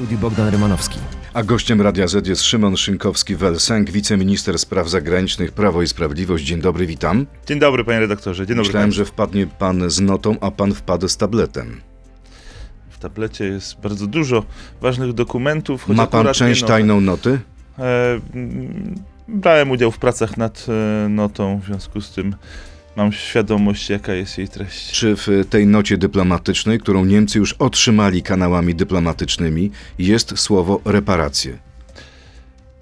studiu Bogdan Rymanowski. A gościem Radia Z jest Szymon Szynkowski-Welsenk, wiceminister spraw zagranicznych Prawo i Sprawiedliwość. Dzień dobry, witam. Dzień dobry, panie redaktorze. Dzień dobry. Myślałem, że wpadnie pan z notą, a pan wpadł z tabletem. W tablecie jest bardzo dużo ważnych dokumentów. Ma pan część tajną noty? E, brałem udział w pracach nad e, notą, w związku z tym mam świadomość, jaka jest jej treść. Czy w tej nocie dyplomatycznej, którą Niemcy już otrzymali kanałami dyplomatycznymi, jest słowo reparacje?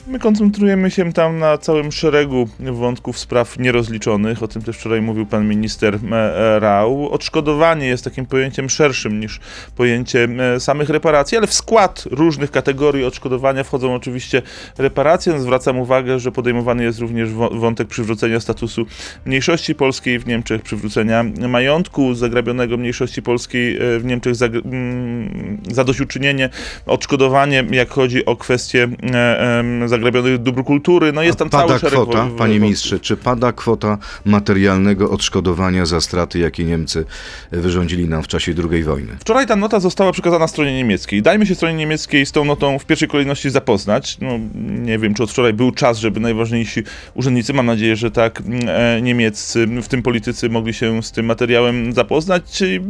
My koncentrujemy się tam na całym szeregu wątków spraw nierozliczonych. O tym też wczoraj mówił pan minister e, e, Rau. Odszkodowanie jest takim pojęciem szerszym niż pojęcie e, samych reparacji, ale w skład różnych kategorii odszkodowania wchodzą oczywiście reparacje. No, Zwracam uwagę, że podejmowany jest również wątek przywrócenia statusu mniejszości polskiej w Niemczech, przywrócenia majątku zagrabionego mniejszości polskiej w Niemczech, mm, zadośćuczynienie, odszkodowanie, jak chodzi o kwestie em, zagrabionych dóbr kultury. No jest tam pada cały szereg kwota, wo- wo- panie ministrze, czy pada kwota materialnego odszkodowania za straty, jakie Niemcy wyrządzili nam w czasie II wojny? Wczoraj ta nota została przekazana stronie niemieckiej. Dajmy się stronie niemieckiej z tą notą w pierwszej kolejności zapoznać. No, nie wiem, czy od wczoraj był czas, żeby najważniejsi urzędnicy, mam nadzieję, że tak, e, niemieccy, w tym politycy, mogli się z tym materiałem zapoznać. I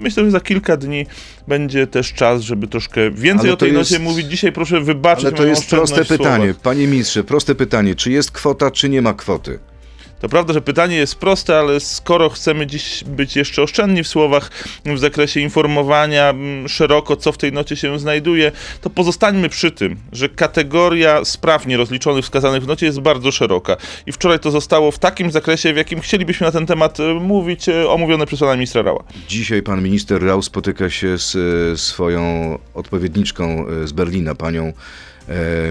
Myślę, że za kilka dni będzie też czas, żeby troszkę więcej Ale o tej jest- nocie mówić. Dzisiaj proszę wybaczyć Ale to jest proste w pytanie, panie ministrze, proste pytanie, czy jest kwota, czy nie ma kwoty? To prawda, że pytanie jest proste, ale skoro chcemy dziś być jeszcze oszczędni w słowach w zakresie informowania szeroko, co w tej nocie się znajduje, to pozostańmy przy tym, że kategoria spraw nierozliczonych wskazanych w nocie jest bardzo szeroka. I wczoraj to zostało w takim zakresie, w jakim chcielibyśmy na ten temat e, mówić, e, omówione przez pana ministra Rała. Dzisiaj pan minister Rau spotyka się z e, swoją odpowiedniczką z Berlina, panią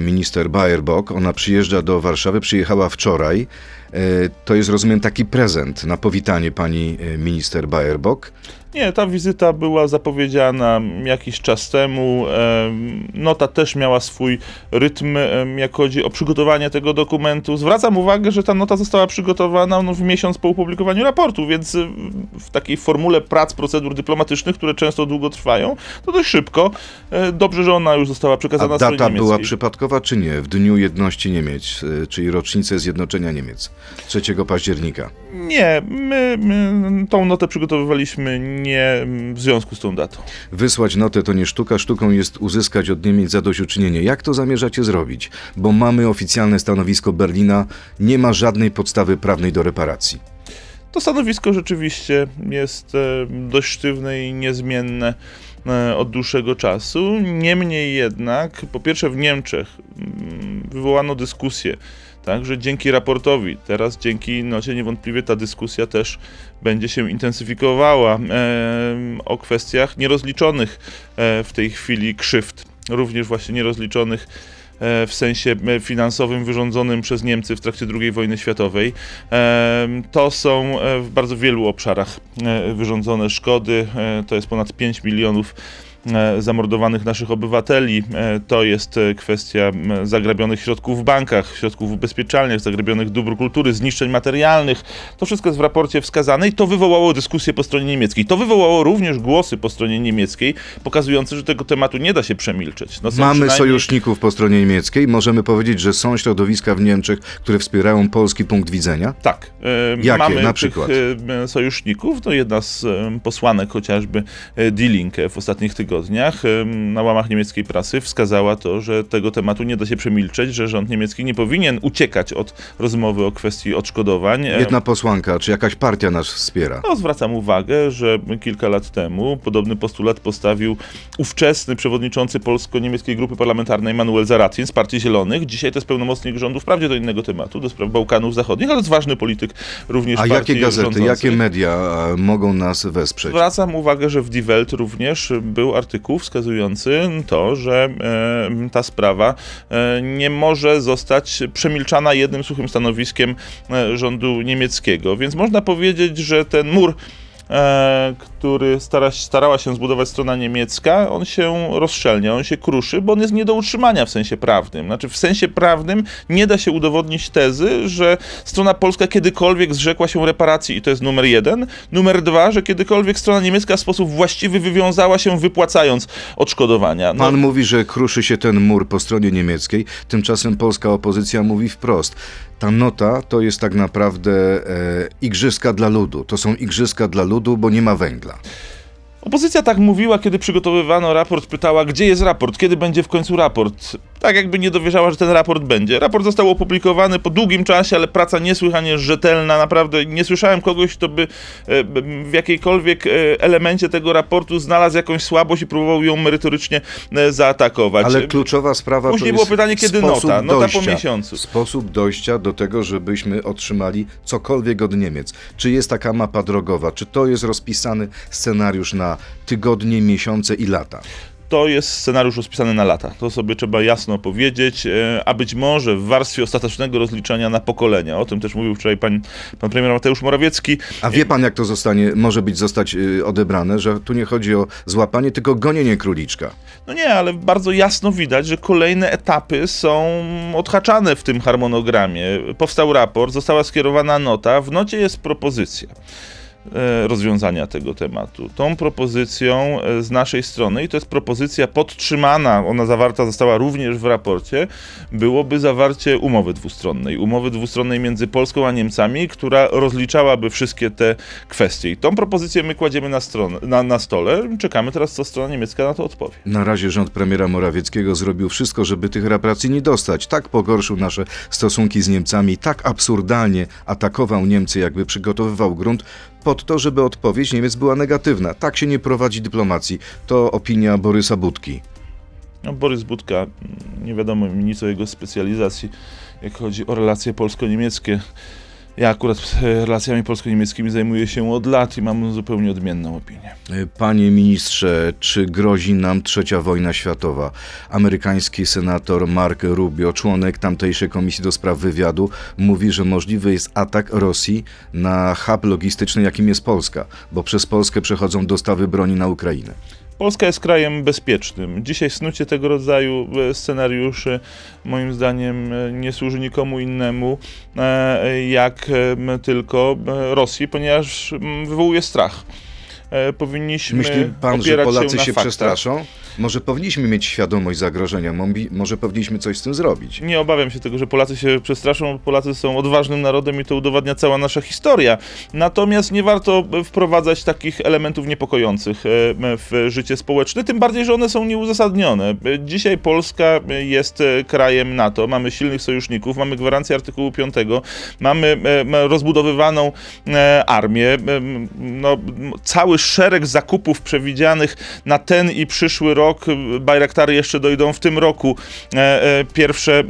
minister Baerbock. Ona przyjeżdża do Warszawy, przyjechała wczoraj. E, To jest, rozumiem, taki prezent na powitanie pani e, minister Baerbock. Nie, ta wizyta była zapowiedziana jakiś czas temu. Em, Nota też miała swój rytm, jak chodzi o przygotowanie tego dokumentu. Zwracam uwagę, że ta nota została przygotowana no, w miesiąc po opublikowaniu raportu, więc w takiej formule prac, procedur dyplomatycznych, które często długo trwają, to dość szybko. E, Dobrze, że ona już została A przekazana stronie data była przypadkowa, czy nie? W Dniu Jedności Niemiec, e, czyli rocznicę zjednoczenia Niemiec, 3 października. Nie, my, my tą notę przygotowywaliśmy nie w związku z tą datą. Wysłać notę to nie sztuka, sztuką jest uzyskać od Niemiec zadośćuczynienie. Jak to zamierzacie zrobić? Bo mamy oficjalne stanowisko Berlina, nie ma żadnej podstawy prawnej do reparacji. To stanowisko rzeczywiście jest e, dość sztywne i niezmienne e, od dłuższego czasu. Niemniej jednak, po pierwsze w Niemczech mm, wywołano dyskusję, tak, że dzięki raportowi, teraz dzięki nocie niewątpliwie ta dyskusja też będzie się intensyfikowała e, o kwestiach nierozliczonych e, w tej chwili krzywd, również właśnie nierozliczonych e, w sensie e, finansowym wyrządzonym przez Niemcy w trakcie II wojny światowej. To są e, w bardzo wielu obszarach wyrządzone szkody. To jest ponad 5 milionów zamordowanych naszych obywateli. E, To jest e, kwestia zagrabionych środków w bankach, środków w ubezpieczalniach, zagrabionych dóbr kultury, zniszczeń materialnych. To wszystko jest w raporcie wskazane i to wywołało dyskusję po stronie niemieckiej. To wywołało również głosy po stronie niemieckiej, pokazujące, że tego tematu nie da się przemilczeć. No, Mamy przynajmniej- sojuszników po stronie niemieckiej. Możemy powiedzieć, że są środowiska w Niemczech, które wspierają polski punkt widzenia. Tak. e, Jakie Mamy na przykład? e, sojuszników. No jedna z e, posłanek chociażby e, Die Linke w ostatnich tygodniach e, na łamach niemieckiej prasy wskazała to, że tego tematu nie da się przemilczeć, że rząd niemiecki nie powinien uciekać od rozmowy o kwestii odszkodowań. Jedna posłanka, czy jakaś partia nas wspiera. no, zwracam uwagę, że kilka lat temu podobny postulat postawił ówczesny przewodniczący polsko-niemieckiej grupy parlamentarnej Manuel Zaratin z Partii Zielonych. Dzisiaj to jest pełnomocnik rządu wprawdzie do innego tematu, do spraw Bałkanów Zachodnich, ale jest ważny polityk również A jakie gazety, rządzącej. jakie media e, mogą nas wesprzeć? Zwracam uwagę, że w Die Welt również był artykuł wskazujący to, że ta sprawa e, nie może zostać przemilczana jednym suchym stanowiskiem e, rządu niemieckiego. Więc można powiedzieć, że ten mur, e, który stara, starała się zbudować strona niemiecka, on się rozszelnia, on się kruszy, bo on jest nie do utrzymania w sensie prawnym. Znaczy, w sensie prawnym nie da się udowodnić tezy, że strona polska kiedykolwiek zrzekła się reparacji i to jest numer jeden. Numer dwa, że kiedykolwiek strona niemiecka w sposób właściwy wywiązała się wypłacając odszkodowania. No. Pan mówi, że kruszy się ten mur po stronie niemieckiej, tymczasem polska opozycja mówi wprost. Ta nota to jest tak naprawdę e, igrzyska dla ludu. To są igrzyska dla ludu, bo nie ma węgla. Hitler. Opozycja tak mówiła, kiedy przygotowywano raport, pytała, gdzie jest raport, kiedy będzie w końcu raport. Tak jakby nie dowierzała, że ten raport będzie. Raport został opublikowany po długim czasie, ale praca niesłychanie rzetelna. Naprawdę nie słyszałem kogoś, kto by e, w jakiejkolwiek e, elemencie tego raportu znalazł jakąś słabość i próbował ją merytorycznie e, zaatakować. Ale kluczowa sprawa Później to było pytanie, kiedy nota? Nota dojścia, po miesiącu. Sposób dojścia do tego, żebyśmy otrzymali cokolwiek od Niemiec. Czy jest taka mapa drogowa? Czy to jest rozpisany scenariusz na tygodnie, miesiące i lata? to jest scenariusz rozpisany na lata. To sobie trzeba jasno powiedzieć, e, a być może w warstwie ostatecznego rozliczenia na pokolenia. O tym też mówił wczoraj pan, pan premier Mateusz Morawiecki. A wie pan, jak to zostanie, może być zostać y, odebrane, że tu nie chodzi o złapanie, tylko gonienie króliczka. No nie, ale bardzo jasno widać, że kolejne etapy są odhaczane w tym harmonogramie. Powstał raport, została skierowana nota, w nocie jest propozycja. E, rozwiązania tego tematu. Tą propozycją e, z naszej strony, i to jest propozycja podtrzymana, ona zawarta została również w raporcie, byłoby zawarcie umowy dwustronnej. Umowy dwustronnej między Polską a Niemcami, która rozliczałaby wszystkie te kwestie. I tą propozycję my kładziemy na, stronę, na, na stole. Czekamy teraz, co strona niemiecka na to odpowie. Na razie rząd premiera Morawieckiego zrobił wszystko, żeby tych reparacji nie dostać. Tak pogorszył nasze stosunki z Niemcami, tak absurdalnie atakował Niemcy, jakby przygotowywał grunt pod to, żeby odpowiedź Niemiec była negatywna. Tak się nie prowadzi dyplomacji. To opinia Borysa Budki. No, Borys Budka, mm, nie wiadomo mi nic o jego specjalizacji, jak chodzi o relacje polsko-niemieckie. Ja akurat e, relacjami polsko-niemieckimi zajmuję się od lat i mam zupełnie odmienną opinię. Panie ministrze, czy grozi nam trzecia wojna światowa? Amerykański senator Mark Rubio, członek tamtejszej Komisji do Spraw Wywiadu, mówi, że możliwy jest atak Rosji na hub logistyczny, jakim jest Polska, bo przez Polskę przechodzą dostawy broni na Ukrainę. Polska jest krajem bezpiecznym. Dzisiaj snucie tego rodzaju e, scenariuszy, moim zdaniem, e, nie służy nikomu innemu, e, jak tylko Rosji, ponieważ wywołuje strach. Powinniśmy. Myśli pan, że Polacy się, się przestraszą? Może powinniśmy mieć świadomość zagrożenia, może powinniśmy coś z tym zrobić. Nie obawiam się tego, że Polacy się przestraszą, bo Polacy są odważnym narodem i to udowadnia cała nasza historia. Natomiast nie warto wprowadzać takich elementów niepokojących e, w życie społeczne, tym bardziej, że one są nieuzasadnione. Dzisiaj Polska jest e, krajem NATO, mamy silnych sojuszników, mamy gwarancję artykułu 5, mamy e, rozbudowywaną armię, no, cały szereg zakupów przewidzianych na ten i przyszły rok. Bajraktary jeszcze dojdą w tym roku. E, e, pierwsze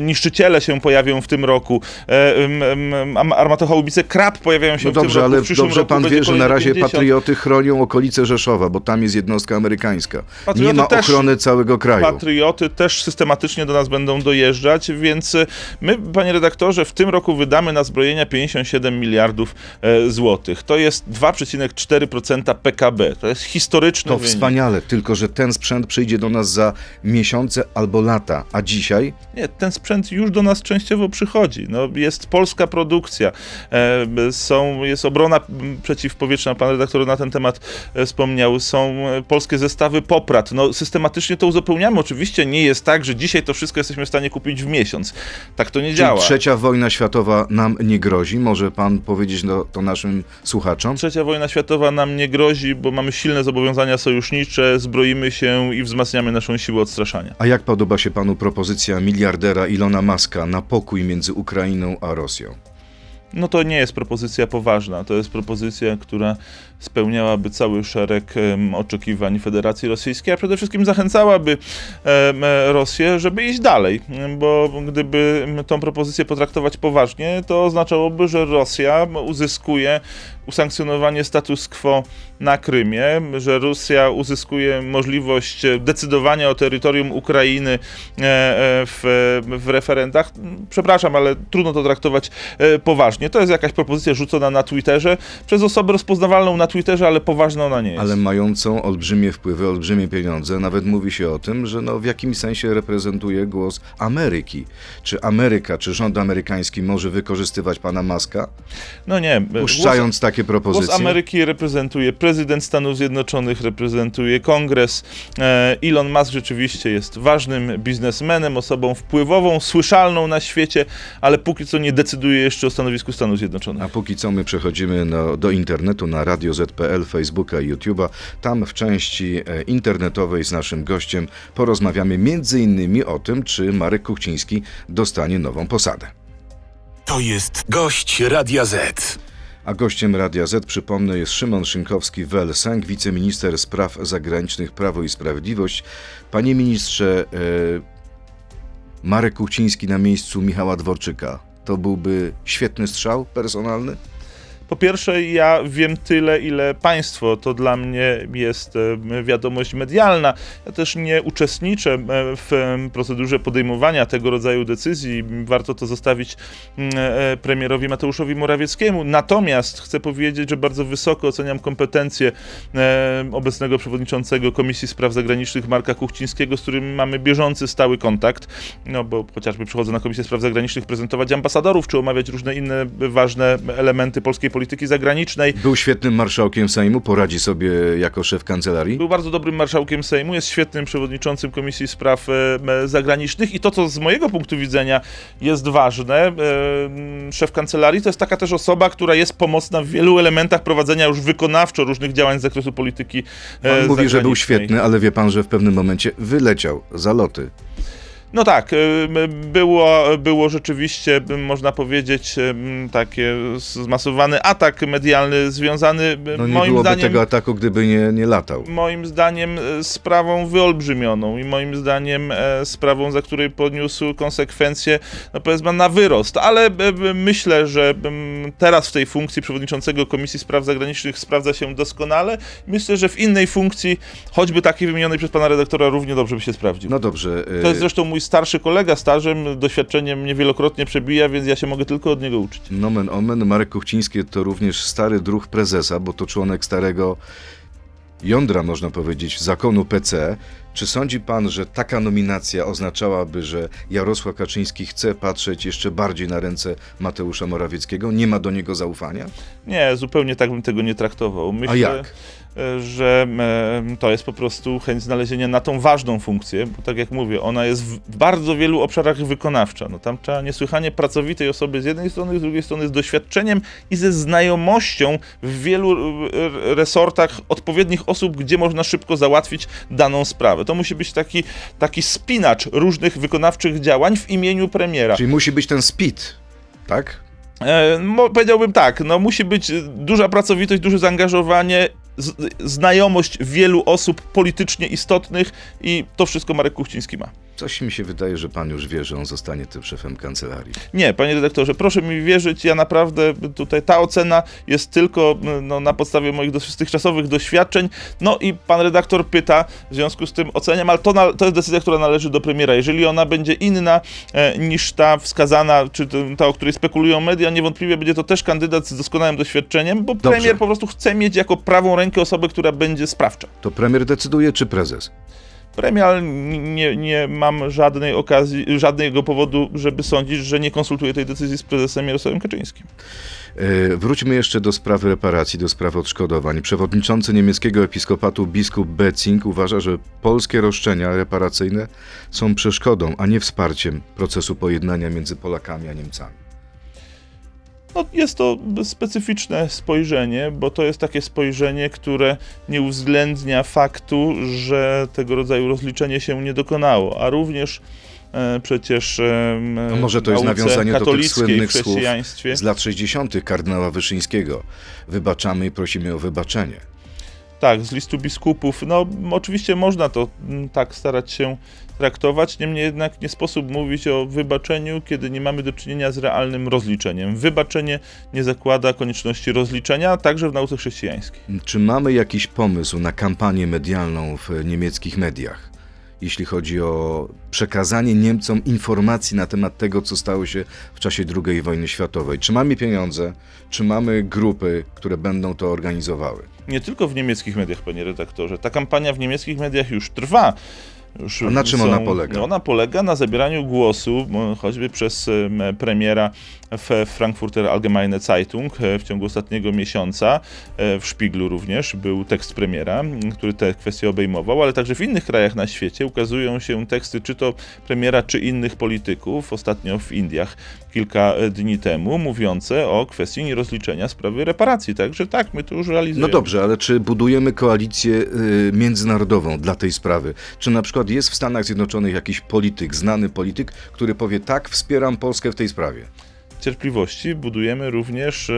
niszczyciele się pojawią w tym roku. E, armatochaubice Krab pojawiają się no w dobrze, tym roku. ale dobrze pan wie, że na razie 50. patrioty chronią okolice Rzeszowa, bo tam jest jednostka amerykańska. Patrioty Nie ma też, ochrony całego kraju. Patrioty też systematycznie do nas będą dojeżdżać, więc my, panie redaktorze, w tym roku wydamy na zbrojenia 57 miliardów złotych. To jest 2,4% PKB. To jest historyczny To wynik. wspaniale, tylko że ten sprzęt przyjdzie do nas za miesiące albo lata, a dzisiaj? Nie, ten sprzęt już do nas częściowo przychodzi. No, jest polska produkcja, e, są, jest obrona przeciwpowietrzna, pan redaktor na ten temat e, wspomniał, są e, polskie zestawy poprat. No, systematycznie to uzupełniamy. Oczywiście nie jest tak, że dzisiaj to wszystko jesteśmy w stanie kupić w miesiąc. Tak to nie Czyli działa. trzecia wojna światowa nam nie grozi? Może pan powiedzieć to, to naszym słuchaczom? Trzecia wojna światowa nam nie grozi, bo mamy silne zobowiązania sojusznicze, zbroimy się i wzmacniamy naszą siłę odstraszania. A jak podoba się panu propozycja miliardera Ilona Maska na pokój między Ukrainą a Rosją? No to nie jest propozycja poważna. To jest propozycja, która spełniałaby cały szereg um, oczekiwań Federacji Rosyjskiej, a przede wszystkim zachęcałaby um, Rosję, żeby iść dalej. Bo gdyby tą propozycję potraktować poważnie, to oznaczałoby, że Rosja uzyskuje usankcjonowanie status quo na Krymie, że Rosja uzyskuje możliwość decydowania o terytorium Ukrainy e, e, w, w referendach. Przepraszam, ale trudno to traktować e, poważnie. Nie, to jest jakaś propozycja rzucona na Twitterze przez osobę rozpoznawalną na Twitterze, ale poważna ona nie jest. Ale mającą olbrzymie wpływy, olbrzymie pieniądze. Nawet mówi się o tym, że no w jakimś sensie reprezentuje głos Ameryki. Czy Ameryka, czy rząd amerykański może wykorzystywać pana Maska, No nie. puszczając takie propozycje? Głos Ameryki reprezentuje prezydent Stanów Zjednoczonych, reprezentuje kongres. E, Elon Musk rzeczywiście jest ważnym biznesmenem, osobą wpływową, słyszalną na świecie, ale póki co nie decyduje jeszcze o stanowisku Stanów Zjednoczonych. A póki co my przechodzimy no, do internetu na Radio Z.pl, Facebooka i YouTube'a. Tam w części e, internetowej z naszym gościem porozmawiamy między innymi o tym, czy Marek Kuchciński dostanie nową posadę. To jest gość Radia Z. A gościem Radia Z, przypomnę, jest Szymon Szynkowski-Welsenk, wiceminister spraw zagranicznych Prawo i Sprawiedliwość. Panie ministrze, e, Marek Kuchciński na miejscu Michała Dworczyka. To byłby świetny strzał personalny? Po pierwsze, ja wiem tyle, ile państwo. To dla mnie jest e, wiadomość medialna. Ja też nie uczestniczę e, w procedurze podejmowania tego rodzaju decyzji. Warto to zostawić mm, e, premierowi Mateuszowi Morawieckiemu. Natomiast chcę powiedzieć, że bardzo wysoko oceniam kompetencje obecnego przewodniczącego Komisji Spraw Zagranicznych Marka Kuchcińskiego, z którym mamy bieżący, stały kontakt. No bo chociażby przychodzę na Komisję Spraw Zagranicznych prezentować ambasadorów, czy omawiać różne inne ważne elementy polskiej polityki zagranicznej. Był świetnym marszałkiem Sejmu, poradzi sobie jako szef kancelarii. Był bardzo dobrym marszałkiem Sejmu, jest świetnym przewodniczącym Komisji Spraw Zagranicznych i to, co z mojego punktu widzenia jest ważne, szef kancelarii to jest taka też osoba, która jest pomocna w wielu elementach prowadzenia już wykonawczo różnych działań z zakresu polityki e, Pan mówi, że był zagranicznej. świetny, ale wie pan, że w pewnym momencie wyleciał za loty. No tak, y, było, było rzeczywiście, można powiedzieć, y, takie zmasowany atak medialny związany No nie moim byłoby zdaniem... tego ataku, gdyby nie, nie latał. Moim zdaniem e, sprawą wyolbrzymioną i moim zdaniem e, sprawą, za której poniósł konsekwencje, no powiedzmy, na wyrost. Ale e, myślę, że teraz w tej funkcji przewodniczącego Komisji Spraw Zagranicznych sprawdza się doskonale. Myślę, że w innej funkcji, choćby takiej wymienionej przez pana redaktora, równie dobrze by się sprawdził. No dobrze. To jest zresztą mój starszy kolega, stażem, doświadczeniem mnie wielokrotnie przebija, więc ja się mogę tylko od niego uczyć. Nomen omen, Marek Kuchciński to również stary druh prezesa, bo to członek starego jądra, można powiedzieć, zakonu PC. Czy sądzi pan, że taka nominacja oznaczałaby, że Jarosław Kaczyński chce patrzeć jeszcze bardziej na ręce Mateusza Morawieckiego? Nie ma do niego zaufania? Nie, zupełnie tak bym tego nie traktował. Myślę, jak? Że to jest po prostu chęć znalezienia na tą ważną funkcję, bo tak jak mówię, ona jest w bardzo wielu obszarach wykonawcza. No, tam trzeba niesłychanie pracowitej osoby z jednej strony, z drugiej strony z doświadczeniem i ze znajomością w wielu e, resortach odpowiednich osób, gdzie można szybko załatwić daną sprawę. To musi być taki, taki spinacz różnych wykonawczych działań w imieniu premiera. Czyli musi być ten speed, tak? E, powiedziałbym tak, no musi być duża pracowitość, duże zaangażowanie, znajomość wielu osób politycznie istotnych i to wszystko Marek Kuchciński ma. Coś mi się wydaje, że pan już wie, że on zostanie tym szefem kancelarii. Nie, panie redaktorze, proszę mi wierzyć, ja naprawdę tutaj ta ocena jest tylko no, na podstawie moich dotychczasowych doświadczeń. No i pan redaktor pyta, w związku z tym oceniam, ale to, na, to jest decyzja, która należy do premiera. Jeżeli ona będzie inna e, niż ta wskazana, czy ta, o której spekulują media, niewątpliwie będzie to też kandydat z doskonałym doświadczeniem, bo Dobrze. premier po prostu chce mieć jako prawą rękę osobę, która będzie sprawcza. To premier decyduje, czy prezes? Premier nie, nie mam żadnej okazji, żadnego powodu, żeby sądzić, że nie konsultuje tej decyzji z prezesem Jarosławem Kaczyńskim. E, Wróćmy jeszcze do sprawy reparacji, do sprawy odszkodowań. Przewodniczący niemieckiego episkopatu biskup Betzing uważa, że polskie roszczenia reparacyjne są przeszkodą, a nie wsparciem procesu pojednania między Polakami a Niemcami. No, jest to specyficzne spojrzenie, bo to jest takie spojrzenie, które nie uwzględnia faktu, że tego rodzaju rozliczenie się nie dokonało, a również e, przecież e, No może to jest nawiązanie do tych słynnych słów z lat 60. kardynała Wyszyńskiego. Wybaczamy i prosimy o wybaczenie. Tak, z listu biskupów. No, oczywiście można to mm, tak starać się traktować, niemniej jednak nie sposób mówić o wybaczeniu, kiedy nie mamy do czynienia z realnym rozliczeniem. Wybaczenie nie zakłada konieczności rozliczenia, także w nauce chrześcijańskiej. Czy mamy jakiś pomysł na kampanię medialną w niemieckich mediach? Jeśli chodzi o przekazanie Niemcom informacji na temat tego, co stało się w czasie II wojny światowej? Czy mamy pieniądze, czy mamy grupy, które będą to organizowały? Nie tylko w niemieckich mediach, panie redaktorze. Ta kampania w niemieckich mediach już trwa. Już A na czym są- ona polega? Ona polega na zabieraniu głosu, choćby przez em, premiera w Frankfurter Allgemeine Zeitung e, w ciągu ostatniego miesiąca. e, W Szpiglu również był tekst premiera, który te kwestie obejmował, ale także w innych krajach na świecie ukazują się teksty czy to premiera, czy innych polityków. Ostatnio w Indiach kilka e, dni temu, mówiące o kwestii nierozliczenia sprawy reparacji. Także tak, my to już realizujemy. No dobrze, ale czy budujemy koalicję y, międzynarodową dla tej sprawy? Czy na przykład jest w Stanach Zjednoczonych jakiś polityk, znany polityk, który powie tak, wspieram Polskę w tej sprawie? Cierpliwości budujemy również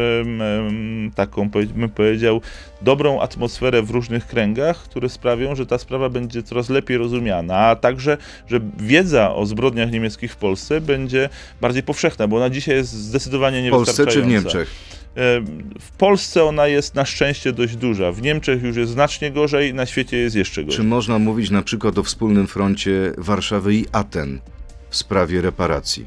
taką, bym powiedział, dobrą atmosferę w różnych kręgach, które sprawią, że ta sprawa będzie coraz lepiej rozumiana, a także, że wiedza o zbrodniach niemieckich w Polsce będzie bardziej powszechna, bo ona dzisiaj jest zdecydowanie W Polsce czy w niewystarczająca. Niemczech? Em, W Polsce ona jest na szczęście dość duża, w Niemczech już jest znacznie gorzej, na świecie jest jeszcze gorzej. Czy można mówić na przykład o wspólnym froncie Warszawy i Aten w sprawie reparacji?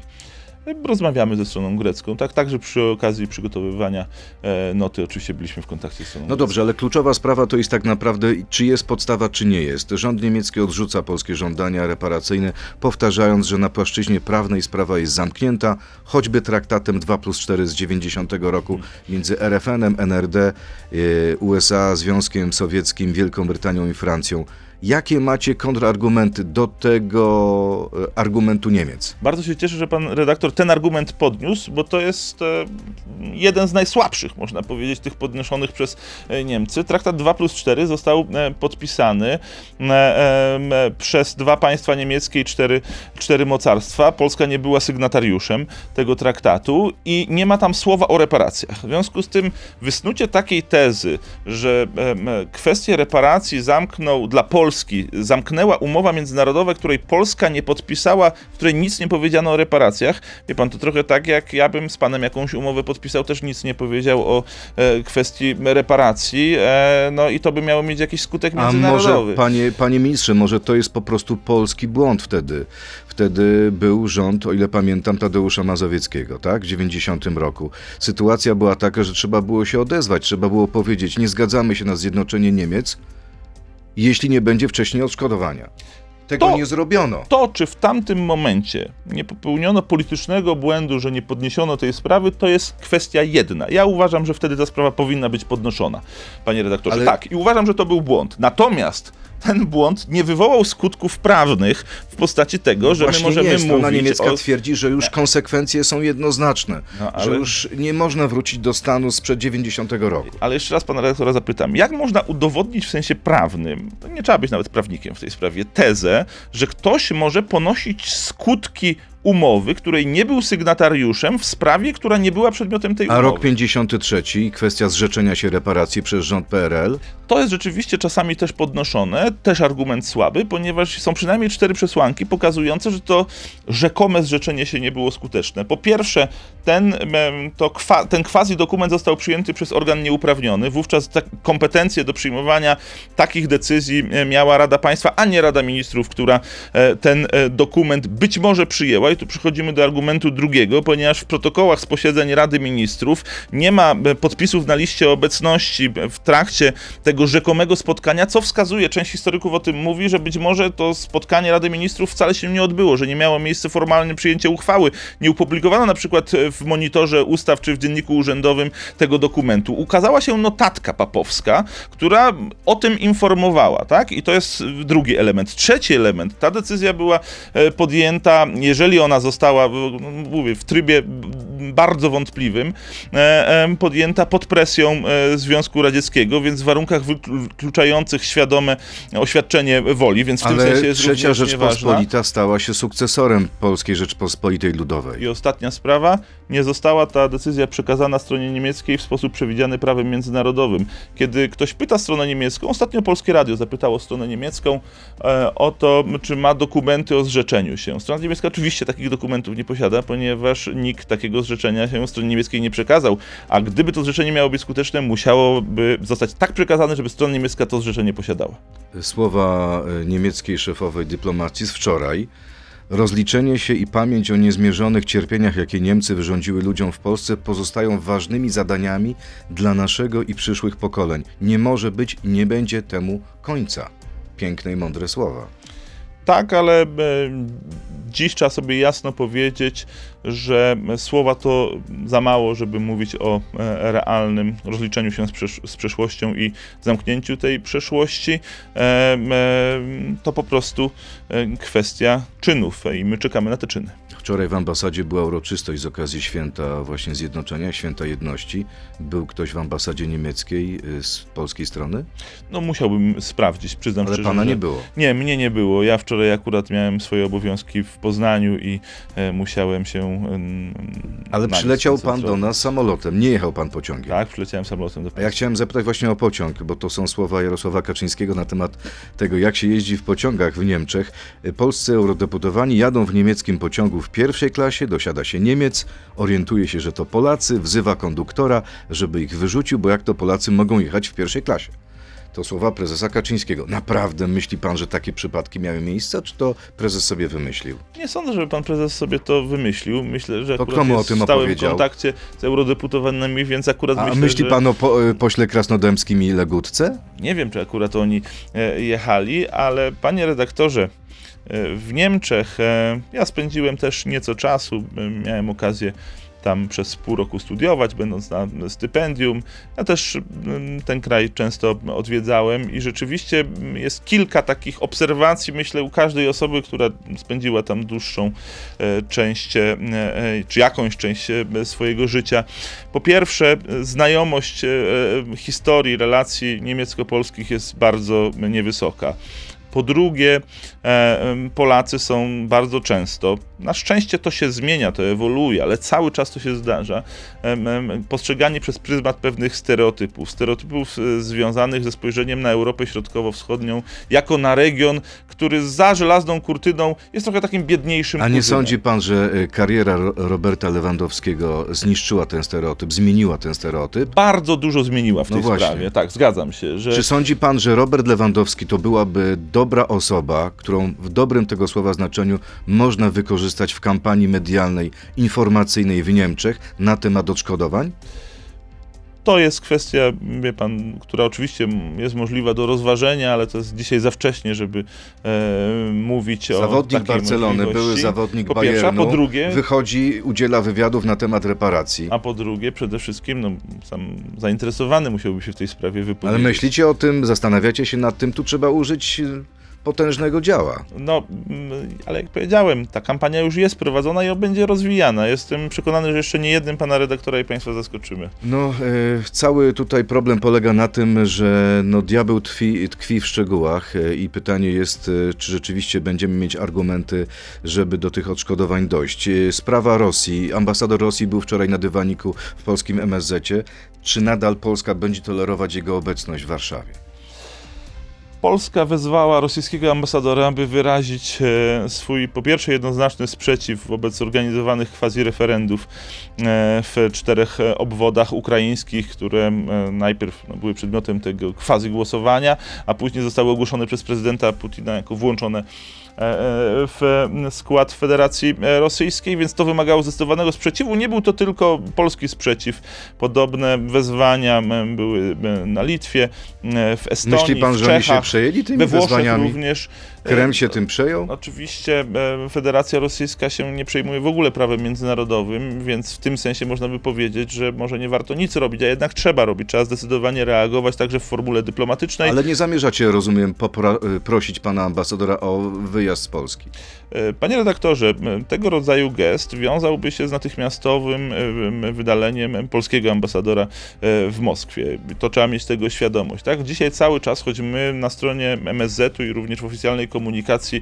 Rozmawiamy ze stroną grecką, tak, także przy okazji przygotowywania e, noty oczywiście byliśmy w kontakcie z stroną No dobrze, ale kluczowa sprawa to jest tak naprawdę, czy jest podstawa, czy nie jest. Rząd niemiecki odrzuca polskie żądania reparacyjne, powtarzając, że na płaszczyźnie prawnej sprawa jest zamknięta, choćby traktatem 2 plus 4 z 90 roku między RFN-em, NRD, y, USA, Związkiem Sowieckim, Wielką Brytanią i Francją. Jakie macie kontrargumenty do tego e, argumentu Niemiec? Bardzo się cieszę, że pan redaktor ten argument podniósł, bo to jest e, jeden z najsłabszych, można powiedzieć, tych podnoszonych przez e, Niemcy. Traktat 2 plus 4 został podpisany przez dwa państwa niemieckie i cztery, cztery mocarstwa. Polska nie była sygnatariuszem tego traktatu i nie ma tam słowa o reparacjach. W związku z tym wysnucie takiej tezy, że kwestię reparacji zamknął dla Polski, zamknęła umowa międzynarodowa, której Polska nie podpisała, w której nic nie powiedziano o reparacjach. Wie pan, to trochę tak, jak ja bym z panem jakąś umowę podpisał, też nic nie powiedział o e, kwestii reparacji, e, no i to by miało mieć jakiś skutek A międzynarodowy. może, panie, panie ministrze, może to jest po prostu polski błąd wtedy. Wtedy był rząd, o ile pamiętam, Tadeusza Mazowieckiego, tak? W 90 roku. Sytuacja była taka, że trzeba było się odezwać, trzeba było powiedzieć, nie zgadzamy się na zjednoczenie Niemiec, jeśli nie będzie wcześniej odszkodowania. Tego To- nie zrobiono. To, czy w tamtym momencie nie popełniono politycznego błędu, że nie podniesiono tej sprawy, to jest kwestia jedna. Ja uważam, że wtedy ta sprawa powinna być podnoszona, panie redaktorze. Ale- Tak, i uważam, że to był błąd. Natomiast ten błąd nie wywołał skutków prawnych w postaci tego, że my możemy nie, strona mówić niemiecka o... twierdzi, że już konsekwencje są jednoznaczne, No, że ale- już nie można wrócić do stanu sprzed 90 roku. Ale jeszcze raz pana redaktora zapytam, jak można udowodnić w sensie prawnym, nie trzeba być nawet prawnikiem w tej sprawie, tezę, że ktoś może ponosić skutki umowy, której nie był sygnatariuszem w sprawie, która nie była przedmiotem tej A umowy. rok 53, kwestia zrzeczenia się reparacji przez rząd PRL, To jest rzeczywiście czasami też podnoszone, też argument słaby, ponieważ są przynajmniej cztery przesłanki pokazujące, że to rzekome zrzeczenie się nie było skuteczne. Po pierwsze, ten, to kwa, ten quasi dokument został przyjęty przez organ nieuprawniony, wówczas te kompetencje do przyjmowania takich decyzji miała Rada Państwa, a nie Rada Ministrów, która e, ten e, dokument być może przyjęła. I tu przechodzimy do argumentu drugiego, ponieważ w protokołach z posiedzeń Rady Ministrów nie ma e, podpisów na liście obecności w trakcie tego rzekomego spotkania, co wskazuje, część historyków o tym mówi, że być może to spotkanie Rady Ministrów wcale się nie odbyło, że nie miało miejsca formalne przyjęcie uchwały. Nie upublikowano na przykład e, w monitorze ustaw czy w dzienniku urzędowym tego dokumentu. Ukazała się notatka papowska, która o tym informowała, tak? I to jest drugi element. Trzeci element, ta decyzja była e, podjęta, jeżeli ona została, mówię, w trybie bardzo wątpliwym, e, em, podjęta pod presją e, Związku Radzieckiego, więc w warunkach wykluczających świadome oświadczenie woli, więc w tym sensie ale jest trzecia. Rzeczpospolita stała się sukcesorem Polskiej Rzeczpospolitej Ludowej. I ostatnia sprawa, nie została ta decyzja przekazana stronie niemieckiej w sposób przewidziany prawem międzynarodowym. Kiedy ktoś pyta stronę niemiecką, ostatnio Polskie Radio zapytało stronę niemiecką e, o to, czy ma dokumenty o zrzeczeniu się. Strona niemiecka oczywiście takich dokumentów nie posiada, ponieważ nikt takiego zrzeczenia się stronie niemieckiej nie przekazał, a gdyby to zrzeczenie miało być skuteczne, musiałoby zostać tak przekazane, żeby strona niemiecka to zrzeczenie posiadała. Słowa e, niemieckiej szefowej dyplomacji z wczoraj. Rozliczenie się i pamięć o niezmierzonych cierpieniach, jakie Niemcy wyrządziły ludziom w Polsce, pozostają ważnymi zadaniami dla naszego i przyszłych pokoleń. Nie może być i nie będzie temu końca. Piękne i mądre słowa. Tak, ale e, dziś trzeba sobie jasno powiedzieć, że słowa to za mało, żeby mówić o e, realnym rozliczeniu się z, przesz z przeszłością i zamknięciu tej przeszłości. E, to po prostu kwestia czynów i my czekamy na te czyny. Wczoraj w ambasadzie była uroczystość z okazji święta właśnie zjednoczenia, święta jedności. Był ktoś w ambasadzie niemieckiej y, z polskiej strony? No musiałbym sprawdzić, przyznam Ale szczerze. pana że... nie było? Nie, mnie nie było. Ja wczoraj akurat miałem swoje obowiązki w Poznaniu i e, musiałem się... E, Ale przyleciał pan do nas samolotem, nie jechał pan pociągiem. Tak, przyleciałem samolotem do A ja chciałem zapytać właśnie o pociąg, bo to są słowa Jarosława Kaczyńskiego na temat tego, jak się jeździ w pociągach w Niemczech. Polscy eurodeputowani jadą w niemieckim pociągu w pierwszej klasie, dosiada się Niemiec, orientuje się, że to Polacy, wzywa konduktora, żeby ich wyrzucił, bo jak to Polacy mogą jechać w pierwszej klasie? To słowa prezesa Kaczyńskiego. Naprawdę myśli pan, że takie przypadki miały miejsce, czy to prezes sobie wymyślił? Nie sądzę, żeby pan prezes sobie to wymyślił. Myślę, że to akurat kto mu o tym w stałym kontakcie z eurodeputowanymi, więc akurat A myślę, myśli że... pan o po, e, pośle Krasnodębskim i Legutce? Nie wiem, czy akurat oni e, jechali, ale panie redaktorze, e, w Niemczech ja spędziłem też nieco czasu, miałem okazję tam przez pół roku studiować, będąc na stypendium. Ja też mm, ten kraj często odwiedzałem i rzeczywiście jest kilka takich obserwacji, myślę, u każdej osoby, która spędziła tam dłuższą e, część, e, e, czy jakąś część swojego życia. Po pierwsze, znajomość historii, relacji niemiecko-polskich jest bardzo niewysoka. Po drugie, e, Polacy są bardzo często, na szczęście to się zmienia, to ewoluuje, ale cały czas to się zdarza, postrzegani przez pryzmat pewnych stereotypów. Stereotypów e, związanych ze spojrzeniem na Europę Środkowo-Wschodnią jako na region, który za żelazną kurtyną jest trochę takim biedniejszym. A nie sądzi pan, że e, kariera Roberta Lewandowskiego zniszczyła ten stereotyp, zmieniła ten stereotyp? Bardzo dużo zmieniła w no tej właśnie. sprawie, tak, zgadzam się. Że... Czy sądzi pan, że Robert Lewandowski to byłaby dobra osoba, którą w dobrym tego słowa znaczeniu można wykorzystać w kampanii medialnej, informacyjnej w Niemczech na temat odszkodowań? To jest kwestia, wie pan, która oczywiście jest możliwa do rozważenia, ale to jest dzisiaj za wcześnie, żeby e, mówić o Zawodnik Barcelony, możliwości. były zawodnik po pierwsze, Bayernu, a po drugie, wychodzi, udziela wywiadów na temat reparacji. a po drugie, przede wszystkim, no, sam zainteresowany musiałby się w tej sprawie wypowiedzieć. Ale myślicie o tym, zastanawiacie się nad tym, tu trzeba użyć potężnego działa. No, mm, ale jak powiedziałem, ta kampania już jest prowadzona i będzie rozwijana. Jestem przekonany, że jeszcze nie jednym pana redaktora i państwa zaskoczymy. No, e, cały tutaj problem polega na tym, że no, diabeł tkwi, tkwi w szczegółach e, i pytanie jest, e, czy rzeczywiście będziemy mieć argumenty, żeby do tych odszkodowań dojść. E, sprawa Rosji. Ambasador Rosji był wczoraj na dywaniku w polskim MSZ-cie. Czy nadal Polska będzie tolerować jego obecność w Warszawie? Polska wezwała rosyjskiego ambasadora, by wyrazić e, swój, po pierwsze, jednoznaczny sprzeciw wobec organizowanych quasi-referendów e, w czterech e, obwodach ukraińskich, które najpierw no, były przedmiotem tego quasi-głosowania, a później zostały ogłoszone przez prezydenta Putina jako włączone w skład Federacji Rosyjskiej, więc to wymagało zdecydowanego sprzeciwu. Nie był to tylko polski sprzeciw. Podobne wezwania były na Litwie, w Estonii, Myśli pan, w że oni Czechach, się przejęli tymi we Włoszech wezwaniami? również. Kreml się tym przejął? Oczywiście e, Federacja Rosyjska się nie przejmuje w ogóle prawem międzynarodowym, więc w tym sensie można by powiedzieć, że może nie warto nic robić, a jednak trzeba robić. Trzeba zdecydowanie reagować także w formule dyplomatycznej. Ale nie zamierzacie, rozumiem, popra- prosić pana ambasadora o wyjazd z Polski. E, panie redaktorze, tego rodzaju gest wiązałby się z natychmiastowym e, wydaleniem polskiego ambasadora w Moskwie. To trzeba mieć tego świadomość. Tak? Dzisiaj cały czas, choć my na stronie MSZ-u i również w oficjalnej komunikacji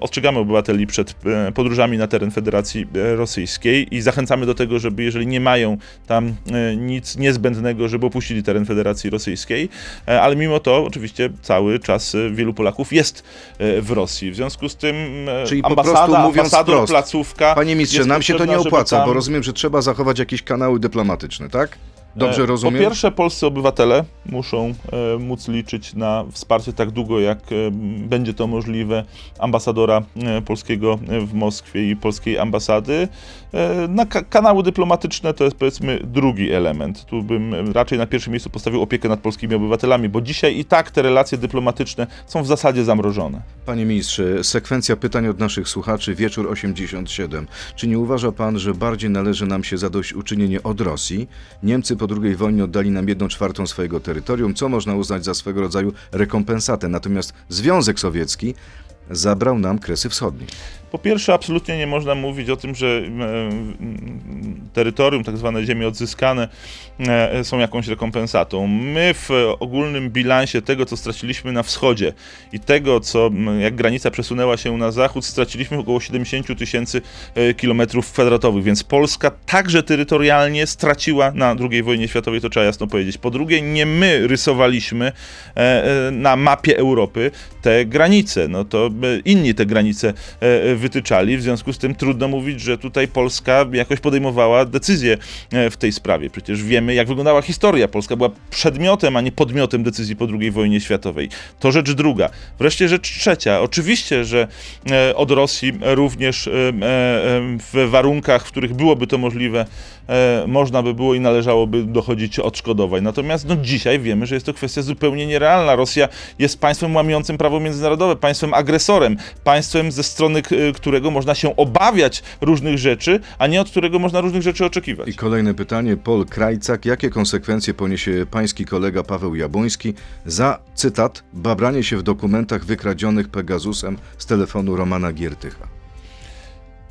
ostrzegamy obywateli przed podróżami na teren Federacji Rosyjskiej i zachęcamy do tego, żeby jeżeli nie mają tam nic niezbędnego, żeby opuścili teren Federacji Rosyjskiej, ale mimo to oczywiście cały czas wielu Polaków jest w Rosji. W związku z tym e, Czyli po ambasada, prostu mówiąc ambasador, wprost, placówka... Panie ministrze, jest nam się to nie opłaca, tam- bo rozumiem, że trzeba zachować jakieś kanały dyplomatyczne, tak? Dobrze E, rozumiem? Po pierwsze, polscy obywatele muszą e, móc liczyć na wsparcie tak długo, jak e, będzie to możliwe ambasadora polskiego w Moskwie i polskiej ambasady. E, na ka- kanały dyplomatyczne to jest powiedzmy drugi element. Tu bym raczej na pierwszym miejscu postawił opiekę nad polskimi obywatelami, bo dzisiaj i tak te relacje dyplomatyczne są w zasadzie zamrożone. Panie ministrze, sekwencja pytań od naszych słuchaczy, wieczór 87. Czy nie uważa pan, że bardziej należy nam się zadośćuczynienie od Rosji? Niemcy po II wojnie oddali nam jedną czwartą swojego terytorium, co można uznać za swego rodzaju rekompensatę. Natomiast Związek Sowiecki zabrał nam Kresy Wschodnie. Po pierwsze, absolutnie nie można mówić o tym, że e, terytorium, tak zwane ziemie odzyskane, e, są jakąś rekompensatą. My w ogólnym bilansie tego, co straciliśmy na wschodzie i tego, co jak granica przesunęła się na zachód, straciliśmy około 70 tysięcy e, kilometrów kwadratowych, więc Polska także terytorialnie straciła na II wojnie światowej, to trzeba jasno powiedzieć. Po drugie, nie my rysowaliśmy na mapie Europy te granice, no to inni te granice wytyczali, w związku z tym trudno mówić, że tutaj Polska jakoś podejmowała decyzje e, w tej sprawie. Przecież wiemy, jak wyglądała historia. Polska była przedmiotem, a nie podmiotem decyzji po II wojnie światowej. To rzecz druga. Wreszcie rzecz trzecia. Oczywiście, że e, od Rosji również e, w warunkach, w których byłoby to możliwe, można by było i należałoby dochodzić odszkodowań. Natomiast no, dzisiaj wiemy, że jest to kwestia zupełnie nierealna. Rosja jest państwem łamiącym prawo międzynarodowe, państwem agresorem, państwem ze strony którego można się obawiać różnych rzeczy, a nie od którego można różnych rzeczy oczekiwać. I kolejne pytanie, Pol Krajcak. Jakie konsekwencje poniesie pański kolega Paweł Jabłoński za, cytat, babranie się w dokumentach wykradzionych Pegasusem z telefonu Romana Giertycha?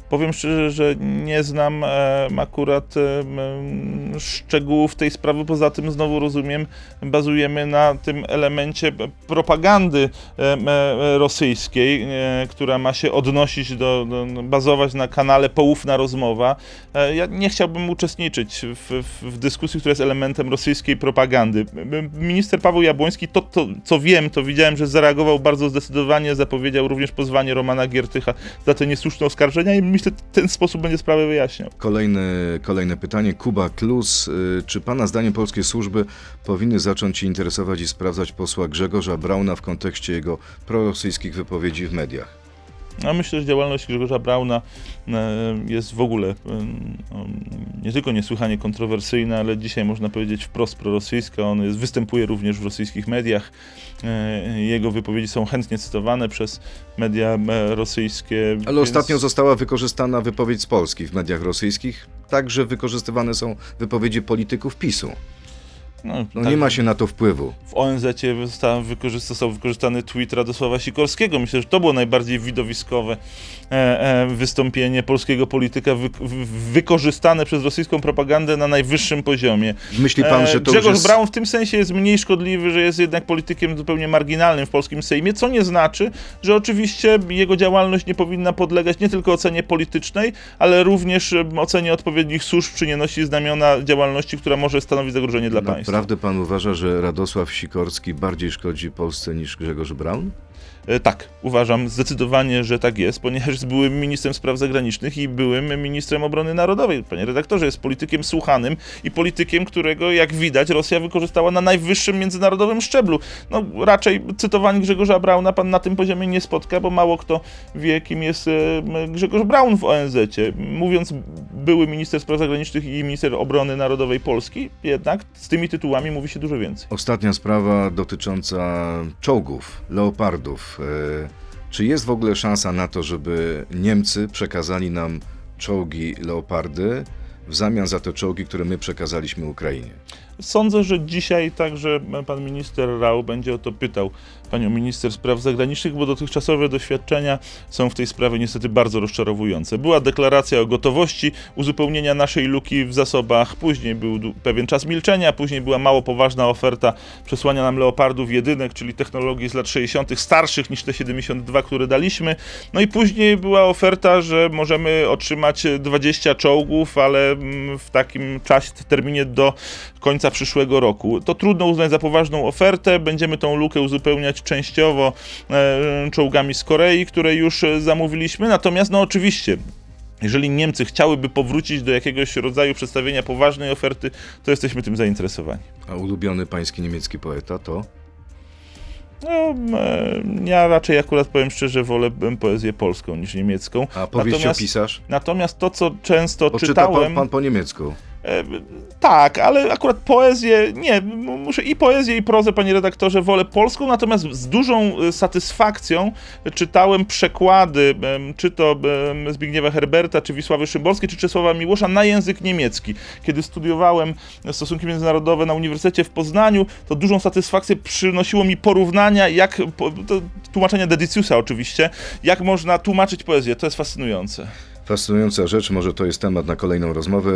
Powiem szczerze, że nie znam e, akurat e, szczegółów tej sprawy. Poza tym, znowu rozumiem, bazujemy na tym elemencie propagandy e, rosyjskiej, która ma się odnosić do, do, bazować na kanale Poufna Rozmowa. Ja nie chciałbym uczestniczyć w, w, dyskusji, która jest elementem rosyjskiej propagandy. Minister Paweł Jabłoński, to, to co wiem, to widziałem, że zareagował bardzo zdecydowanie, zapowiedział również pozwanie Romana Giertycha za te niesłuszne oskarżenia i myślę, ten sposób będzie sprawę wyjaśniał. Kolejne, kolejne pytanie, Kuba Klus. Y, Czy pana zdaniem polskie służby powinny zacząć interesować i sprawdzać posła Grzegorza Brauna w kontekście jego prorosyjskich wypowiedzi w mediach? Ja myślę, że działalność Grzegorza Brauna e, jest w ogóle e, nie tylko niesłychanie kontrowersyjna, ale dzisiaj można powiedzieć wprost prorosyjska. On jest, występuje również w rosyjskich mediach. E, Jego wypowiedzi są chętnie cytowane przez media rosyjskie. Ale ostatnio została wykorzystana wypowiedź z Polski w mediach rosyjskich. Także wykorzystywane są wypowiedzi polityków PiSu. No, No tak, nie ma się na to wpływu. w ONZ został, wykorzyst- został wykorzystany tweet Radosława Sikorskiego. Myślę, że to było najbardziej widowiskowe e, e, wystąpienie polskiego polityka wy, wy, wykorzystane przez rosyjską propagandę na najwyższym poziomie. Myśli pan, E, że to Grzegorz jest... Braun w tym sensie jest mniej szkodliwy, że jest jednak politykiem zupełnie marginalnym w polskim Sejmie, co nie znaczy, że oczywiście jego działalność nie powinna podlegać nie tylko ocenie politycznej, ale również ocenie odpowiednich służb, czy nie nosi znamiona działalności, która może stanowić zagrożenie dla państwa. Naprawdę pan uważa, że Radosław Sikorski bardziej szkodzi Polsce niż Grzegorz Braun? E, Tak, uważam zdecydowanie, że tak jest, ponieważ jest byłym ministrem spraw zagranicznych i byłym ministrem obrony narodowej. Panie redaktorze, jest politykiem słuchanym i politykiem, którego, jak widać, Rosja wykorzystała na najwyższym międzynarodowym szczeblu. No, raczej cytowanie Grzegorza Brauna pan na tym poziomie nie spotka, bo mało kto wie, kim jest Grzegorz Braun w ONZ-cie. Mówiąc były minister spraw zagranicznych i minister obrony narodowej Polski, jednak z tymi tytułami mówi się dużo więcej. Ostatnia sprawa dotycząca czołgów, leopardów. E, Czy jest w ogóle szansa na to, żeby Niemcy przekazali nam czołgi leopardy w zamian za te czołgi, które my przekazaliśmy Ukrainie? Sądzę, że dzisiaj także pan minister Rau będzie o to pytał panią minister spraw zagranicznych, bo dotychczasowe doświadczenia są w tej sprawie niestety bardzo rozczarowujące. Była deklaracja o gotowości uzupełnienia naszej luki w zasobach, później był pewien czas milczenia, później była mało poważna oferta przesłania nam leopardów jedynek, czyli technologii z lat 60., starszych niż te 72, które daliśmy. No i później była oferta, że możemy otrzymać 20 czołgów, ale mm, w takim czasie, terminie do końca końca przyszłego roku. To trudno uznać za poważną ofertę. Będziemy tą lukę uzupełniać częściowo e, czołgami z Korei, które już e, zamówiliśmy. Natomiast, no oczywiście, jeżeli Niemcy chciałyby powrócić do jakiegoś rodzaju przedstawienia poważnej oferty, to jesteśmy tym zainteresowani. A ulubiony pański niemiecki poeta to? No, e, ja raczej akurat powiem szczerze, wolę poezję polską niż niemiecką. A powieściopisarz? natomiast to, co często Bo czyta czytałem... pan, pan po niemiecku. E, Tak, ale akurat poezję, nie, muszę i poezję, i prozę, panie redaktorze, wolę polską, natomiast z dużą e, satysfakcją czytałem przekłady, czy to Zbigniewa Herberta, czy Wisławy Szymborskiej, czy Czesława Miłosza na język niemiecki. Kiedy studiowałem stosunki międzynarodowe na Uniwersytecie w Poznaniu, to dużą satysfakcję przynosiło mi porównania, jak, tłumaczenia Dediciusa oczywiście, jak można tłumaczyć poezję, to jest fascynujące. Fascynująca rzecz, może to jest temat na kolejną rozmowę.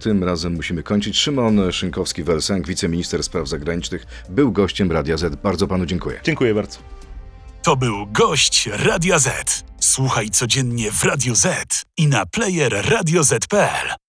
Tym razem musimy kończyć. Szymon Szynkowski-Welsenk, wiceminister spraw zagranicznych, był gościem Radia Z. Bardzo panu dziękuję. Dziękuję bardzo. To był gość Radia Z. Słuchaj codziennie w Radio Z i na player radioz.pl.